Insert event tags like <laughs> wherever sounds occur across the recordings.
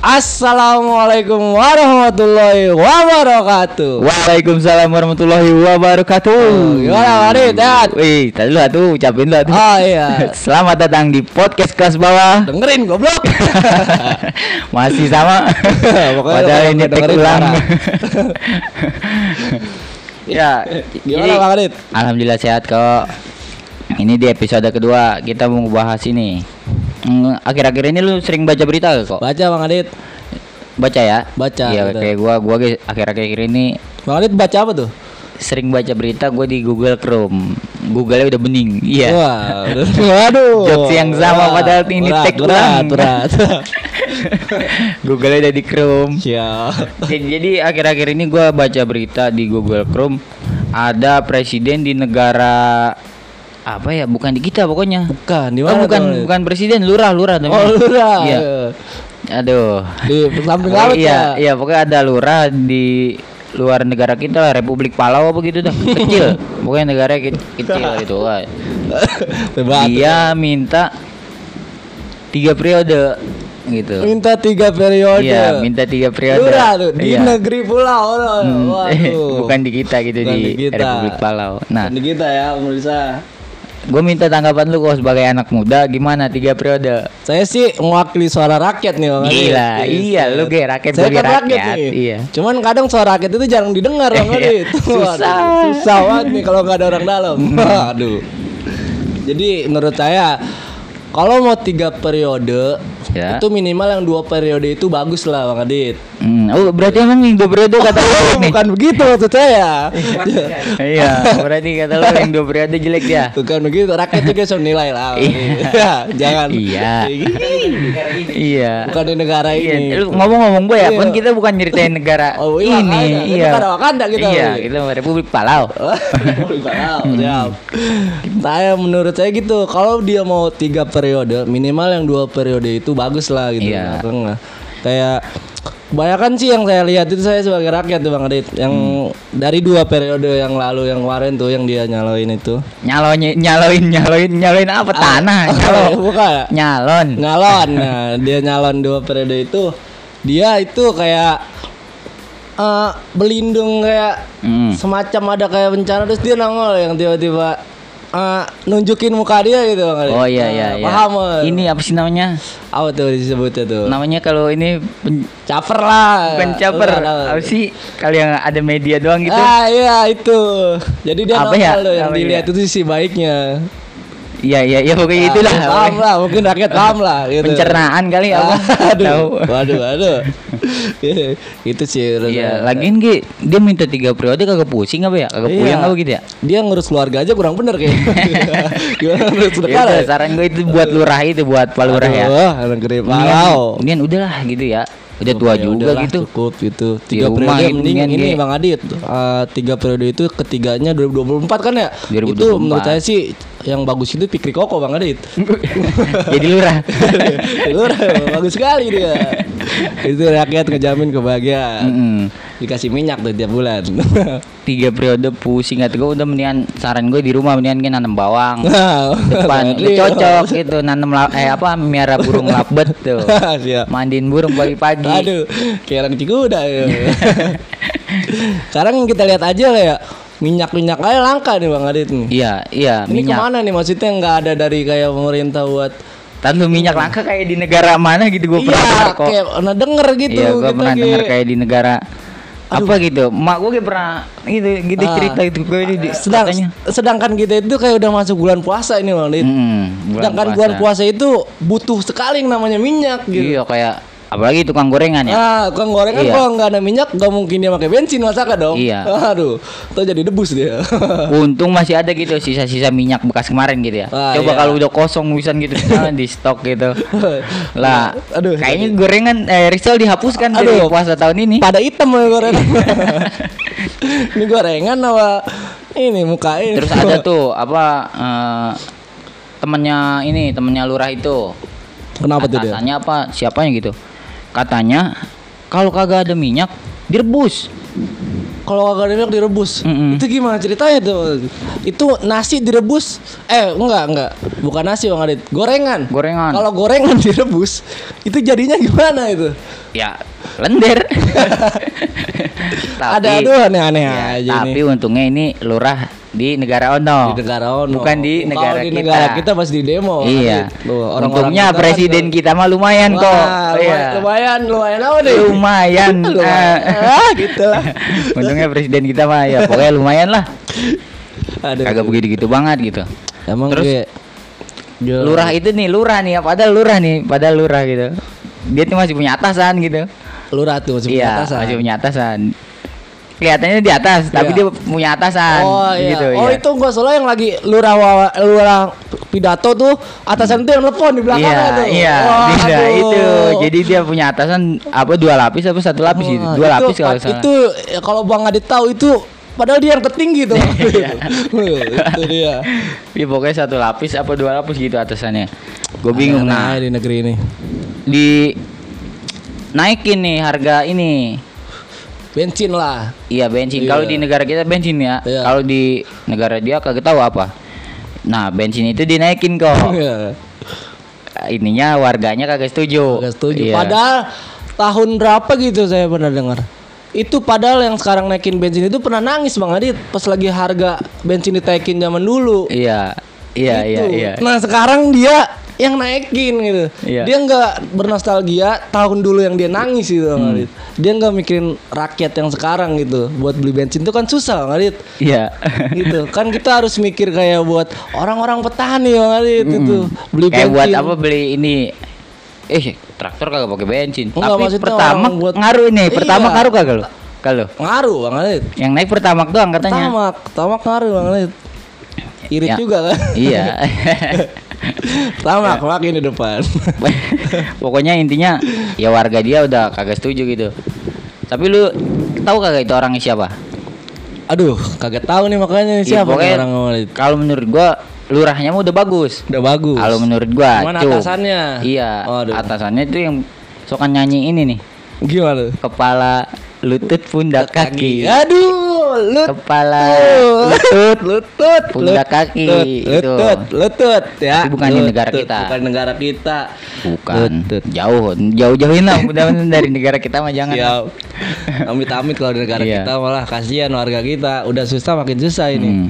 Assalamualaikum warahmatullahi wabarakatuh. Waalaikumsalam warahmatullahi wabarakatuh. Oh, gimana, Warid? Sehat? Wih, tadi lu tuh ucapin lu tuh. Oh iya. <laughs> Selamat datang di podcast kelas bawah. Dengerin goblok. <laughs> Masih sama. <laughs> Pokoknya Padahal ini dengerin ulang. ya, Gimana jadi- Bang Adit? Alhamdulillah sehat kok. Ini di episode kedua kita mau bahas ini. Akhir-akhir ini lu sering baca berita gak kok? Baca Bang Adit. Baca ya? Baca, Iya, betul. kayak gua gua akhir-akhir ini Bang Adit baca apa tuh? sering baca berita gue di Google Chrome. Google-nya udah bening. Iya. Wah, <laughs> waduh. Jokes yang sama Wah, padahal ini berat, tag ulang. berat. <laughs> Google udah di Chrome. Siap. <laughs> jadi, jadi akhir-akhir ini gua baca berita di Google Chrome ada presiden di negara apa ya bukan di kita pokoknya Bukan, di oh, mana bukan tuh? bukan presiden lurah lurah Oh, namanya. lurah. iya aduh Di samping laut iya ya. iya pokoknya ada lurah di luar negara kita lah Republik Palau apa gitu dah <laughs> kecil pokoknya negara ke- kecil gitu Hebat. <laughs> dia minta tiga periode gitu Minta tiga periode. Iya, minta tiga periode. Lurah tuh di Iya. negeri pulau. loh. Hmm, Waduh. <laughs> bukan di kita gitu Bukan di, di kita. Republik Palau. Nah, Bukan di kita ya pemirsa. Gue minta tanggapan lu kok sebagai anak muda gimana tiga periode? Saya sih mewakili suara rakyat nih Bang. Gila, iya, lu kayak rakyat, Saya kan rakyat, rakyat, nih. iya. Cuman kadang suara rakyat itu jarang didengar Bang Adit. Susah. Waduh, susah banget nih kalau nggak ada orang dalam. <laughs> Waduh. Jadi menurut saya kalau mau tiga periode Ya. itu minimal yang dua periode itu bagus lah Bang Adit. Hmm, oh berarti emang yang dua periode kata jelek nih? Bukan begitu maksud saya. <laughs> iya, berarti kata lu yang dua periode jelek ya? Bukan begitu, rakyat juga bisa menilai lah. Iya. <laughs> Jangan. Iya. Iya. Bukan di negara Iya, ini. lu ngomong-ngomong boy ya, Iya. kan kita bukan nyeritain negara Oh, iya, ini, iya. negara Wakanda kita, Iya, kita Republik Palau. <laughs> Wow, siap. Saya menurut saya gitu. Kalau dia mau tiga periode, minimal yang dua periode itu bagus lah gitu. Iya. Nah, Kayak Kebanyakan sih yang saya lihat itu saya sebagai rakyat tuh Bang Adit Yang Hmm. dari dua periode yang lalu yang kemarin tuh yang dia nyaloin itu Nyaloin, nyaloin, nyaloin, nyaloin apa tanah? <laughs> Nyalo. Bukan ya? Nyalon. Nyalon <laughs> Nah dia nyalon dua periode itu Dia itu kayak eh Belindung kayak Hmm. semacam ada kayak bencana terus dia nongol yang tiba-tiba eh, nunjukin muka dia gitu. Oh iya Nah, iya iya. Paham eh? Ini apa sih namanya? apa tuh disebutnya tuh? Namanya kalau ini pen, Caper lah. bukan caper. Apa sih? Kalau yang ada media doang gitu. Ah iya itu. Jadi dia Apa ya? tuh yang Apa dilihat ya? itu sisi baiknya. Iya iya iya pokoknya itulah. Ah, Paham lah, mungkin rakyat paham lah gitu. Pencernaan kali apa? aduh, Tahu. waduh, aduh. itu sih. Iya, lagian Ki, dia minta tiga periode kagak pusing apa ya? Kagak Iya. puyeng apa gitu ya? Dia ngurus keluarga aja kurang bener kayaknya. <laughs> Gimana ngurus Ya negara? udah, saran gue itu buat lurah itu buat Pak Lurah ya. Aduh, negeri Palau. Kemudian udahlah gitu ya. Udah tua Ya juga udahlah, gitu. Cukup gitu. Tiga rumah periode mending ini. Bang Adit. eh, tiga periode itu ketiganya 2024 kan ya? 2024. Itu menurut saya sih yang bagus itu Pikri Koko Bang Adit. <laughs> Jadi lurah. <laughs> Lurah, bagus sekali dia. <laughs> itu rakyat ngejamin kebahagiaan. Mm-mm. Dikasih minyak tuh tiap bulan. <laughs> Tiga periode pusing gue udah mendingan saran gue di rumah mendingan kan nanam bawang. Depan <laughs> Adit. cocok gitu nanam eh apa miara burung labet tuh. Mandiin burung pagi-pagi. Aduh, kayak orang kuda ya. Sekarang kita lihat aja lah ya. Minyak-minyak aja langka nih Bang Adit nih. Iya, iya, Ini minyak. ke mana nih maksudnya nggak ada dari kayak pemerintah buat Tan lu minyak langka kayak di negara mana gitu gue pernah Iya, denger kok. kayak pernah denger gitu. Iya, gue kita pernah kayak- denger kayak di negara apa gitu. Mak gue kayak pernah gitu gitu Ah. cerita itu gue di, Sedang, katanya. sedangkan kita itu kayak udah masuk bulan puasa ini Bang Adit. Mm, sedangkan bulan puasa itu butuh sekali yang namanya minyak gitu. Iya kayak apalagi tukang gorengan ya. Ah, tukang gorengan Iya. kalau nggak ada minyak nggak mungkin dia pakai bensin masakan dong. Iya. <laughs> Aduh, tuh jadi debus dia. <laughs> Untung masih ada gitu sisa-sisa minyak bekas kemarin gitu ya. Ah, Coba iya. kalau udah kosong bisa gitu jangan <laughs> di stok gitu. Lah, Aduh, kayaknya gorengan eh Rizal dihapuskan dari Aduh. puasa tahun ini. Pada hitam ya gorengan. ini gorengan apa? Ini muka ini. Terus ada tuh apa eh, temennya ini temennya lurah itu. Kenapa tuh dia? Apa? Siapanya gitu? Katanya kalau kagak ada minyak direbus. kalau kagak ada minyak direbus. Mm-mm. Itu gimana ceritanya tuh? Itu nasi direbus. Eh, enggak, enggak. Bukan nasi Bang Adit. Gorengan. Gorengan. Kalau gorengan <laughs> direbus, itu jadinya gimana itu? Ya lender. <laughs> ada aduh aneh-aneh ya, aja tapi nih. untungnya ini lurah di negara Ono. Di negara Ono. Bukan di Kalau negara di kita. negara kita pasti di demo. Bang Iya. Orang-orang Untungnya kita kan presiden tuh- kita mah lumayan kok. Wah, Iya. lumayan, lumayan, apa nih? Lumayan. <laughs> Lumayan. Ah, gitu lah. <laughs> Untungnya presiden kita mah ya pokoknya lumayan lah. Aduh. Kagak begitu-gitu banget gitu. Emang Terus gue lurah itu nih lurah nih padahal lurah nih padahal lurah gitu dia tuh masih punya atasan gitu lurah tuh masih punya iya atasan. masih punya atasan kelihatannya di atas tapi Iya. dia punya atasan Oh iya. gitu oh iya. itu gua salah yang lagi lurah lurah pidato tuh atasan tuh yang telepon di belakangnya iya tuh. iya aduh. itu jadi dia punya atasan apa dua lapis apa satu lapis gitu Wah, dua itu lapis kalau salah Itu ya, kalau Bang Adit tahu itu padahal dia yang tertinggi tuh. <laughs> <laughs> itu dia. Iya pokoknya satu lapis apa dua lapis gitu atasannya gue bingung nah di negeri ini. di naikin nih harga ini Bensin lah. Iya bensin. Iya. Kalau di negara kita bensin ya. Iya. Kalau di negara dia kagak tahu apa. Nah bensin itu dinaikin kok. <laughs> Iya. Ininya warganya kagak setuju. Gak setuju. Iya. Padahal tahun berapa gitu saya pernah dengar. Itu padahal yang sekarang naikin bensin itu pernah nangis Bang Adit pas lagi harga bensin ditaikin zaman dulu. Iya. Iya iya Gitu. iya. Nah sekarang dia yang naikin gitu. Iya. Dia nggak bernostalgia tahun dulu yang dia nangis gitu. Hmm. Adit. Dia nggak mikirin rakyat yang sekarang gitu. Buat beli bensin itu kan susah Bang Adit. Iya. gitu kan kita harus mikir kayak buat orang-orang petani Bang Adit itu beli Kayak bensin. buat apa beli ini? Eh traktor kagak pakai bensin. Enggak, Tapi pertama buat- ngaruh ini. Pertama Iya. ngaruh kagak lo? Kalau Ngaruh Bang Adit. yang naik pertama doang katanya. Tamak, tamak ngaruh Bang Adit. Irit Ya. juga kan? Iya. <laughs> tamak makin di depan. <laughs> Pokoknya intinya ya warga dia udah kagak setuju gitu. Tapi lu tahu kagak itu orangnya siapa? Aduh, kagak tahu nih makanya Iya, siapa pokoknya orang. Kalau menurut gua lurahnya mah udah bagus. Udah bagus. Kalau menurut gua, Cuman Cum. atasannya? Iya, Waduh. atasannya itu yang suka nyanyi ini nih. Gimana? Kepala, lutut, pundak, kaki. Aduh, lut. Kepala, lutut, lutut, pundak kaki. Lutut, lutut, lutut ya. Tapi bukan di negara Lutut, kita. Bukan negara kita. Bukan. Lutut. Jauh, jauh-jauhin lah. Mudah-mudahan dari negara kita mah jangan. Siap. Amit-amit kalau di negara Iya. kita malah kasihan warga kita. Udah susah makin susah ini. Hmm.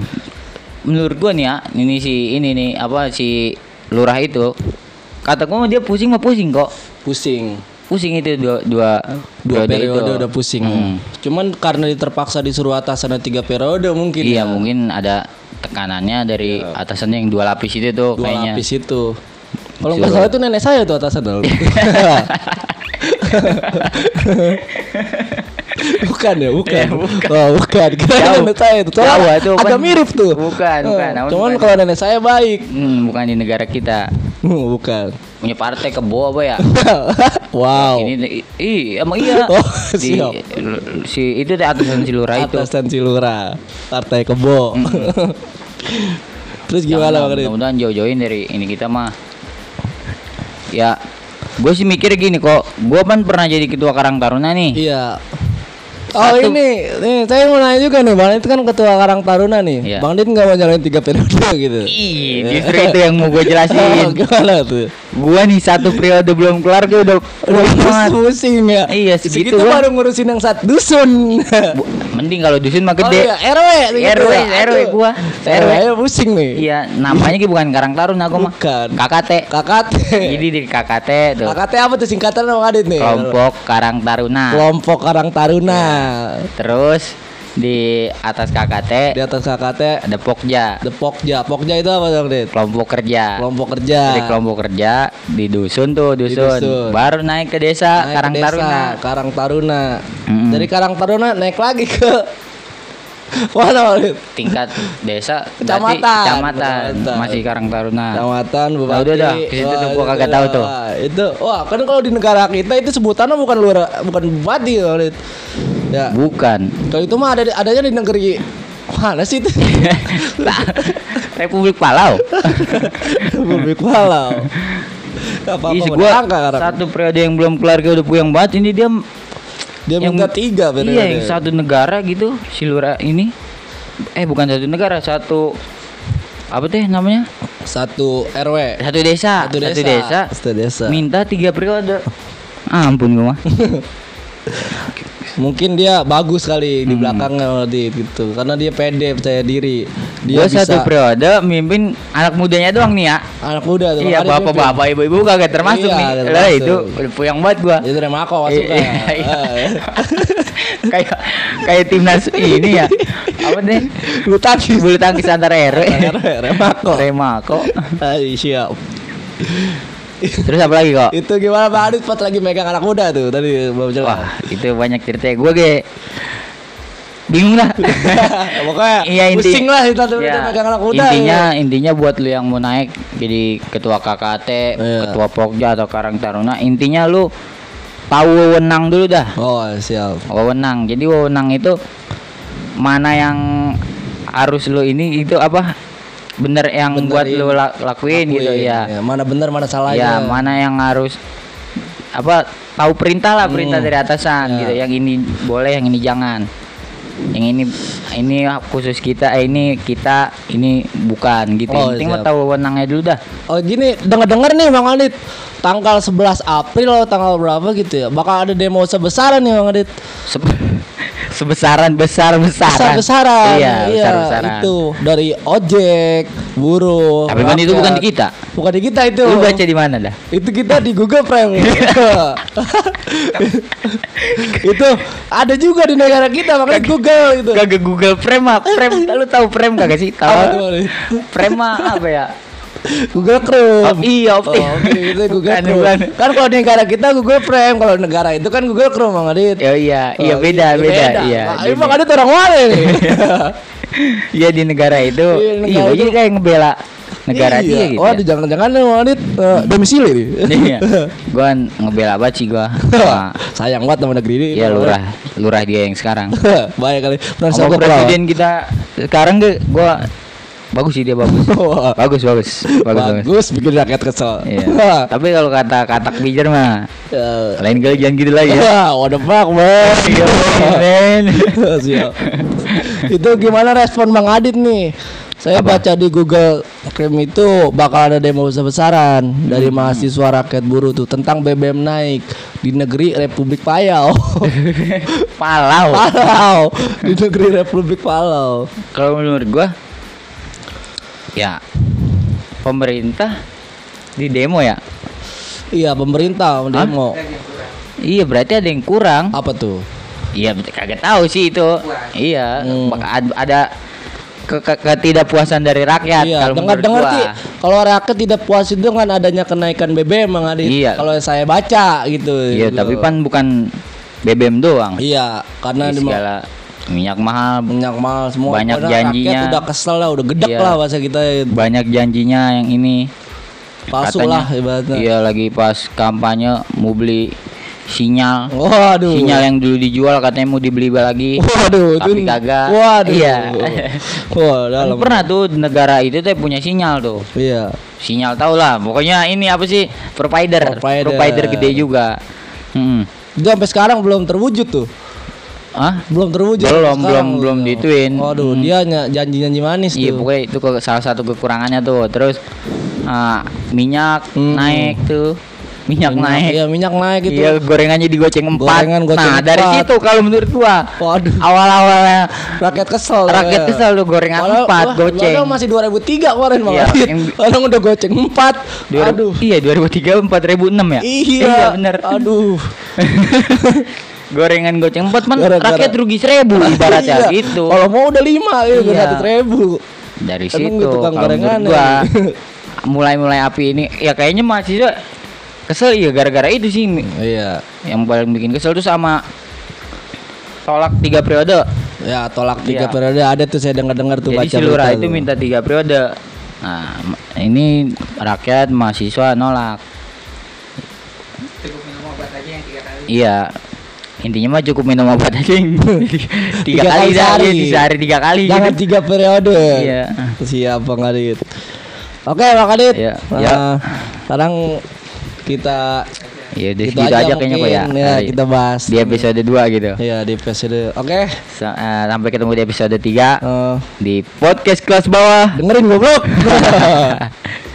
Menurut gua nih ya, ini si ini nih apa si lurah itu kata gua dia pusing mah pusing kok. Pusing. Pusing itu dua dua, Dua periode itu. udah pusing. Hmm. Cuman karena terpaksa disuruh atasannya tiga periode mungkin. Iya ya. mungkin ada tekanannya dari atasannya yang dua lapis itu tuh Dua kayaknya. lapis itu. Kalau nggak salah itu nenek saya tuh atasan dulu. <laughs> bukan ya, bukan. Oh, bukan. Kira Jauh. nenek saya itu. Soalnya Jauh, itu agak bukan- mirip tuh. bukan, bukan. Namun Cuman bukan. kalau nenek saya baik. Hmm, bukan di negara kita. <laughs> Bukan. Punya partai kebo apa ya? <laughs> wow. Ini ih emang iya. <laughs> Oh, Di- siap. si itu deh atasan si lurah itu. Atasan Cilura, Partai Kebo. Terus gimana Bang? Mudah-mudahan jauh-jauhin dari ini kita mah. Ya, gue sih mikir gini kok. Gue kan pernah jadi ketua Karang Taruna nih. Iya. Oh Satu- ini, nih saya mau nanya juga nih, Bang Dit kan ketua Karang Taruna nih. Iya. Bang Dit nggak mau nyalain tiga periode <laughs> gitu. Ih, justru itu yang mau gue <laughs> Oh, jelasin. gimana tuh? Gua nih satu periode belum kelar gue udah Udah pusing ya. Iya, segitu segitu baru ngurusin yang satu dusun. Bu- Mending kalau dusun mah Oh gede. iya, RW RW. RW gua. RW pusing nih. Iya, namanya ki bukan Karang Taruna gua mah. Bukan. KKT. KKT. Jadi di KKT tuh. KKT apa tuh singkatan Bang Adit nih? Kelompok Karang Taruna. Kelompok Karang Taruna. Terus di atas KKT Di atas KKT ada Pokja. The Pokja. Pokja itu apa Bang Adit? Kelompok kerja. Kelompok kerja. Dari kelompok kerja di dusun tuh dusun. dusun. Baru naik ke desa Naik ke Karang desa, Taruna. Karang Taruna. Mm-mm. Dari Karang Taruna naik lagi ke <laughs> mana? Tingkat desa Kecamatan. kecamatan. Kecamatan. Masih Karang Taruna. Kecamatan Bupati. Nah, udah dah, ke situ tuh gua kagak tahu tuh. Itu wah, kan kalau di negara kita itu sebutannya bukan luar bukan bupati Adit. Ya. Bukan. Kalau itu mah ada adanya di negeri mana sih itu? <laughs> Republik Palau. <laughs> Republik Palau. Ih, mau gua satu periode yang belum kelar gue udah puyeng banget ini dia Dia minta tiga periode. Iya, yang satu negara gitu, si lurah ini. Eh, bukan satu negara, satu apa teh namanya? Satu RW. Satu desa, Satu satu desa. desa. Satu desa. Minta tiga periode. Ah, ampun gua mah. <laughs> Mungkin dia bagus kali Hmm. di belakangnya Adit gitu. Karena dia pede, percaya diri. Dia Gua bisa satu periode mimpin anak mudanya doang nih ya. anak muda tuh. Iya, bapak-bapak, ibu-ibu kagak termasuk Iya, nih. Lah itu puyang banget gua. Itu dari Mako masuknya. Iya, <laughs> iya. Ah, <laughs> kayak kayak timnas ini ya. Apa deh? Bulu tangkis. Bulu tangkis antara RW. Remako. Remako. Ay, siap. Terus apa lagi kok? Itu gimana Pak Adit pas lagi megang anak muda tuh tadi belum jelas. Wah, itu banyak cerita. Gue ge bingung lah. <laughs> Pokoknya Iya inti, pusing lah itu tuh Ya, megang anak muda. Intinya intinya buat lu yang mau naik jadi ketua KKT, Iya. ketua Pokja atau Karang Taruna, intinya lu tahu wewenang dulu dah. Oh, siap. Wewenang. Jadi wewenang itu mana yang harus lu ini itu apa? Bener yang Benerin. buat lu la- lakuin, gitu Lakuin, ya. Mana benar mana Ya, salahnya. mana yang harus apa tahu perintah lah perintah Hmm. dari atasan Ya. gitu. Yang ini boleh, yang ini jangan. Yang ini ini khusus kita, eh, ini kita, ini bukan gitu. Oh, penting mah siap. tahu wewenangnya dulu dah. Oh gini, denger-denger nih Bang Adit Tanggal 11 April atau tanggal berapa gitu ya Bakal ada demo sebesar nih Bang Adit sebesaran besar besaran. Besar-besaran Iya, besar besaran. Itu dari ojek, buruh Tapi kan itu bukan di kita. Bukan di kita itu Lu baca di mana dah? Itu kita di Google Frame <laughs> Itu ada juga di negara kita Makanya Google itu Kagak Google Frame mah. Frame, lu tahu Frame kagak sih? Tahu. Frame apa ya? Google Chrome. Oh, iya, Oh, oke, itu Google Bukan, Chrome. bukan. Kan kalau di negara kita Google Frame, kalau negara itu kan Google Chrome, Bang Adit. Ya iya, iya Oh, beda, beda, iya. Nah, Ini Bang Adit orang mana nih? <laughs> Iya di negara itu. Iya, Iya, negara jadi itu. kayak ngebela negara dia Iya. gitu. Oh, ya. jangan-jangan Bang Adit eh, domisili nih. <laughs> Iya. <laughs> Gua ngebela banget sih gua. Sama Sayang banget sama negeri ini. ya lurah, lurah dia yang sekarang. Baik kali. Presiden kita sekarang gua bagus sih dia bagus. <laughs> Bagus, bagus. Bagus, bagus. Bagus, bikin rakyat kesel. Iya. <laughs> Tapi kalau kata katak bijar mah Ya. lain kali jangan gitu lagi ya. Wah, what the fuck, man. <laughs> Iya. Siap. itu gimana respon Bang Adit nih? Saya Apa? baca di Google Chrome itu bakal ada demo besar-besaran dari Hmm. mahasiswa rakyat buruh tuh tentang BBM naik di negeri Republik Payau. Palau. Palau di negeri Republik Palau. Kalau menurut gua ya pemerintah di demo ya. Iya pemerintah demo. Iya berarti ada yang kurang. Apa tuh? Iya kagak tahu sih itu. Iya, Hmm. ada ke, ke- ketidakpuasan dari rakyat Iya, kalau menurut dengar-dengar gua. sih kalau rakyat tidak puas itu kan adanya kenaikan BBM Adit. Iya. Kalau saya baca gitu. Iya, Gitu. tapi kan bukan BBM doang. Iya, karena Di di segala minyak mahal, minyak mahal semua Banyak janjinya. udah kesel lah udah gedek Iya. lah bahasa kita banyak janjinya yang ini palsu katanya. lah ibaratnya Iya, lagi pas kampanye mau beli sinyal. waduh Sinyal yang dulu dijual katanya mau dibeli lagi. waduh Tapi kagak. waduh Iya. <laughs> wah Kan dalam pernah tuh negara itu tuh punya sinyal tuh. iya Sinyal tau lah. Pokoknya ini apa sih? Provider. Provider. gede juga. Hmm. itu sampai sekarang belum terwujud tuh Ah? belum terwujud Belum, belum, belum dituin. waduh Hmm. dia janji-janji manis Iya, tuh pokoknya itu ke- salah satu kekurangannya tuh. Terus ah, minyak Hmm. naik tuh. Minyak, naik. iya minyak naik itu Iya, gorengannya digoceng empat. Gorengan goceng nah, dari empat. situ kalau menurut gua waduh awal-awalnya rakyat kesel rakyat ya. kesel tuh gorengan Padahal- empat wah, goceng. padahal masih 2003 kemarin Bang Iya, <laughs> yang- Orang udah goceng 4 Dua ribu- Aduh Iya, 2003 4006 ya? Iya, bener. Aduh. <laughs> Gorengan goceng empat man Gara-gara- rakyat rugi seribu ibaratnya Iya. gitu. Kalau mau udah 5 ya, udah Iya. 100 ribu. Dari Emang situ gitu tukang kalau gorengan menurut gua ya. <laughs> mulai-mulai api ini ya kayaknya mahasiswa kesel ya gara-gara itu sih Iya. yang paling bikin kesel tuh sama tolak tiga periode Ya tolak tiga Iya. periode ada tuh saya dengar-dengar tuh jadi baca si lurah itu tuh. minta tiga periode nah ini rakyat mahasiswa nolak iya intinya mah cukup minum obat aja yang <laughs> tiga, Tiga kali sehari. iya, di sehari tiga kali Jangan gitu. tiga periode. Iya. Siap Bang Adit. Oke Bang Adit. Iya. Nah, Iya. sekarang kita Ya udah Gitu segitu aja kayaknya kok ya. Ya, Hari- kita bahas di episode 2 gitu. Ya di episode. Oke. Sa- eh, sampai ketemu di episode 3 Eh, di podcast kelas bawah. dengerin goblok. <laughs>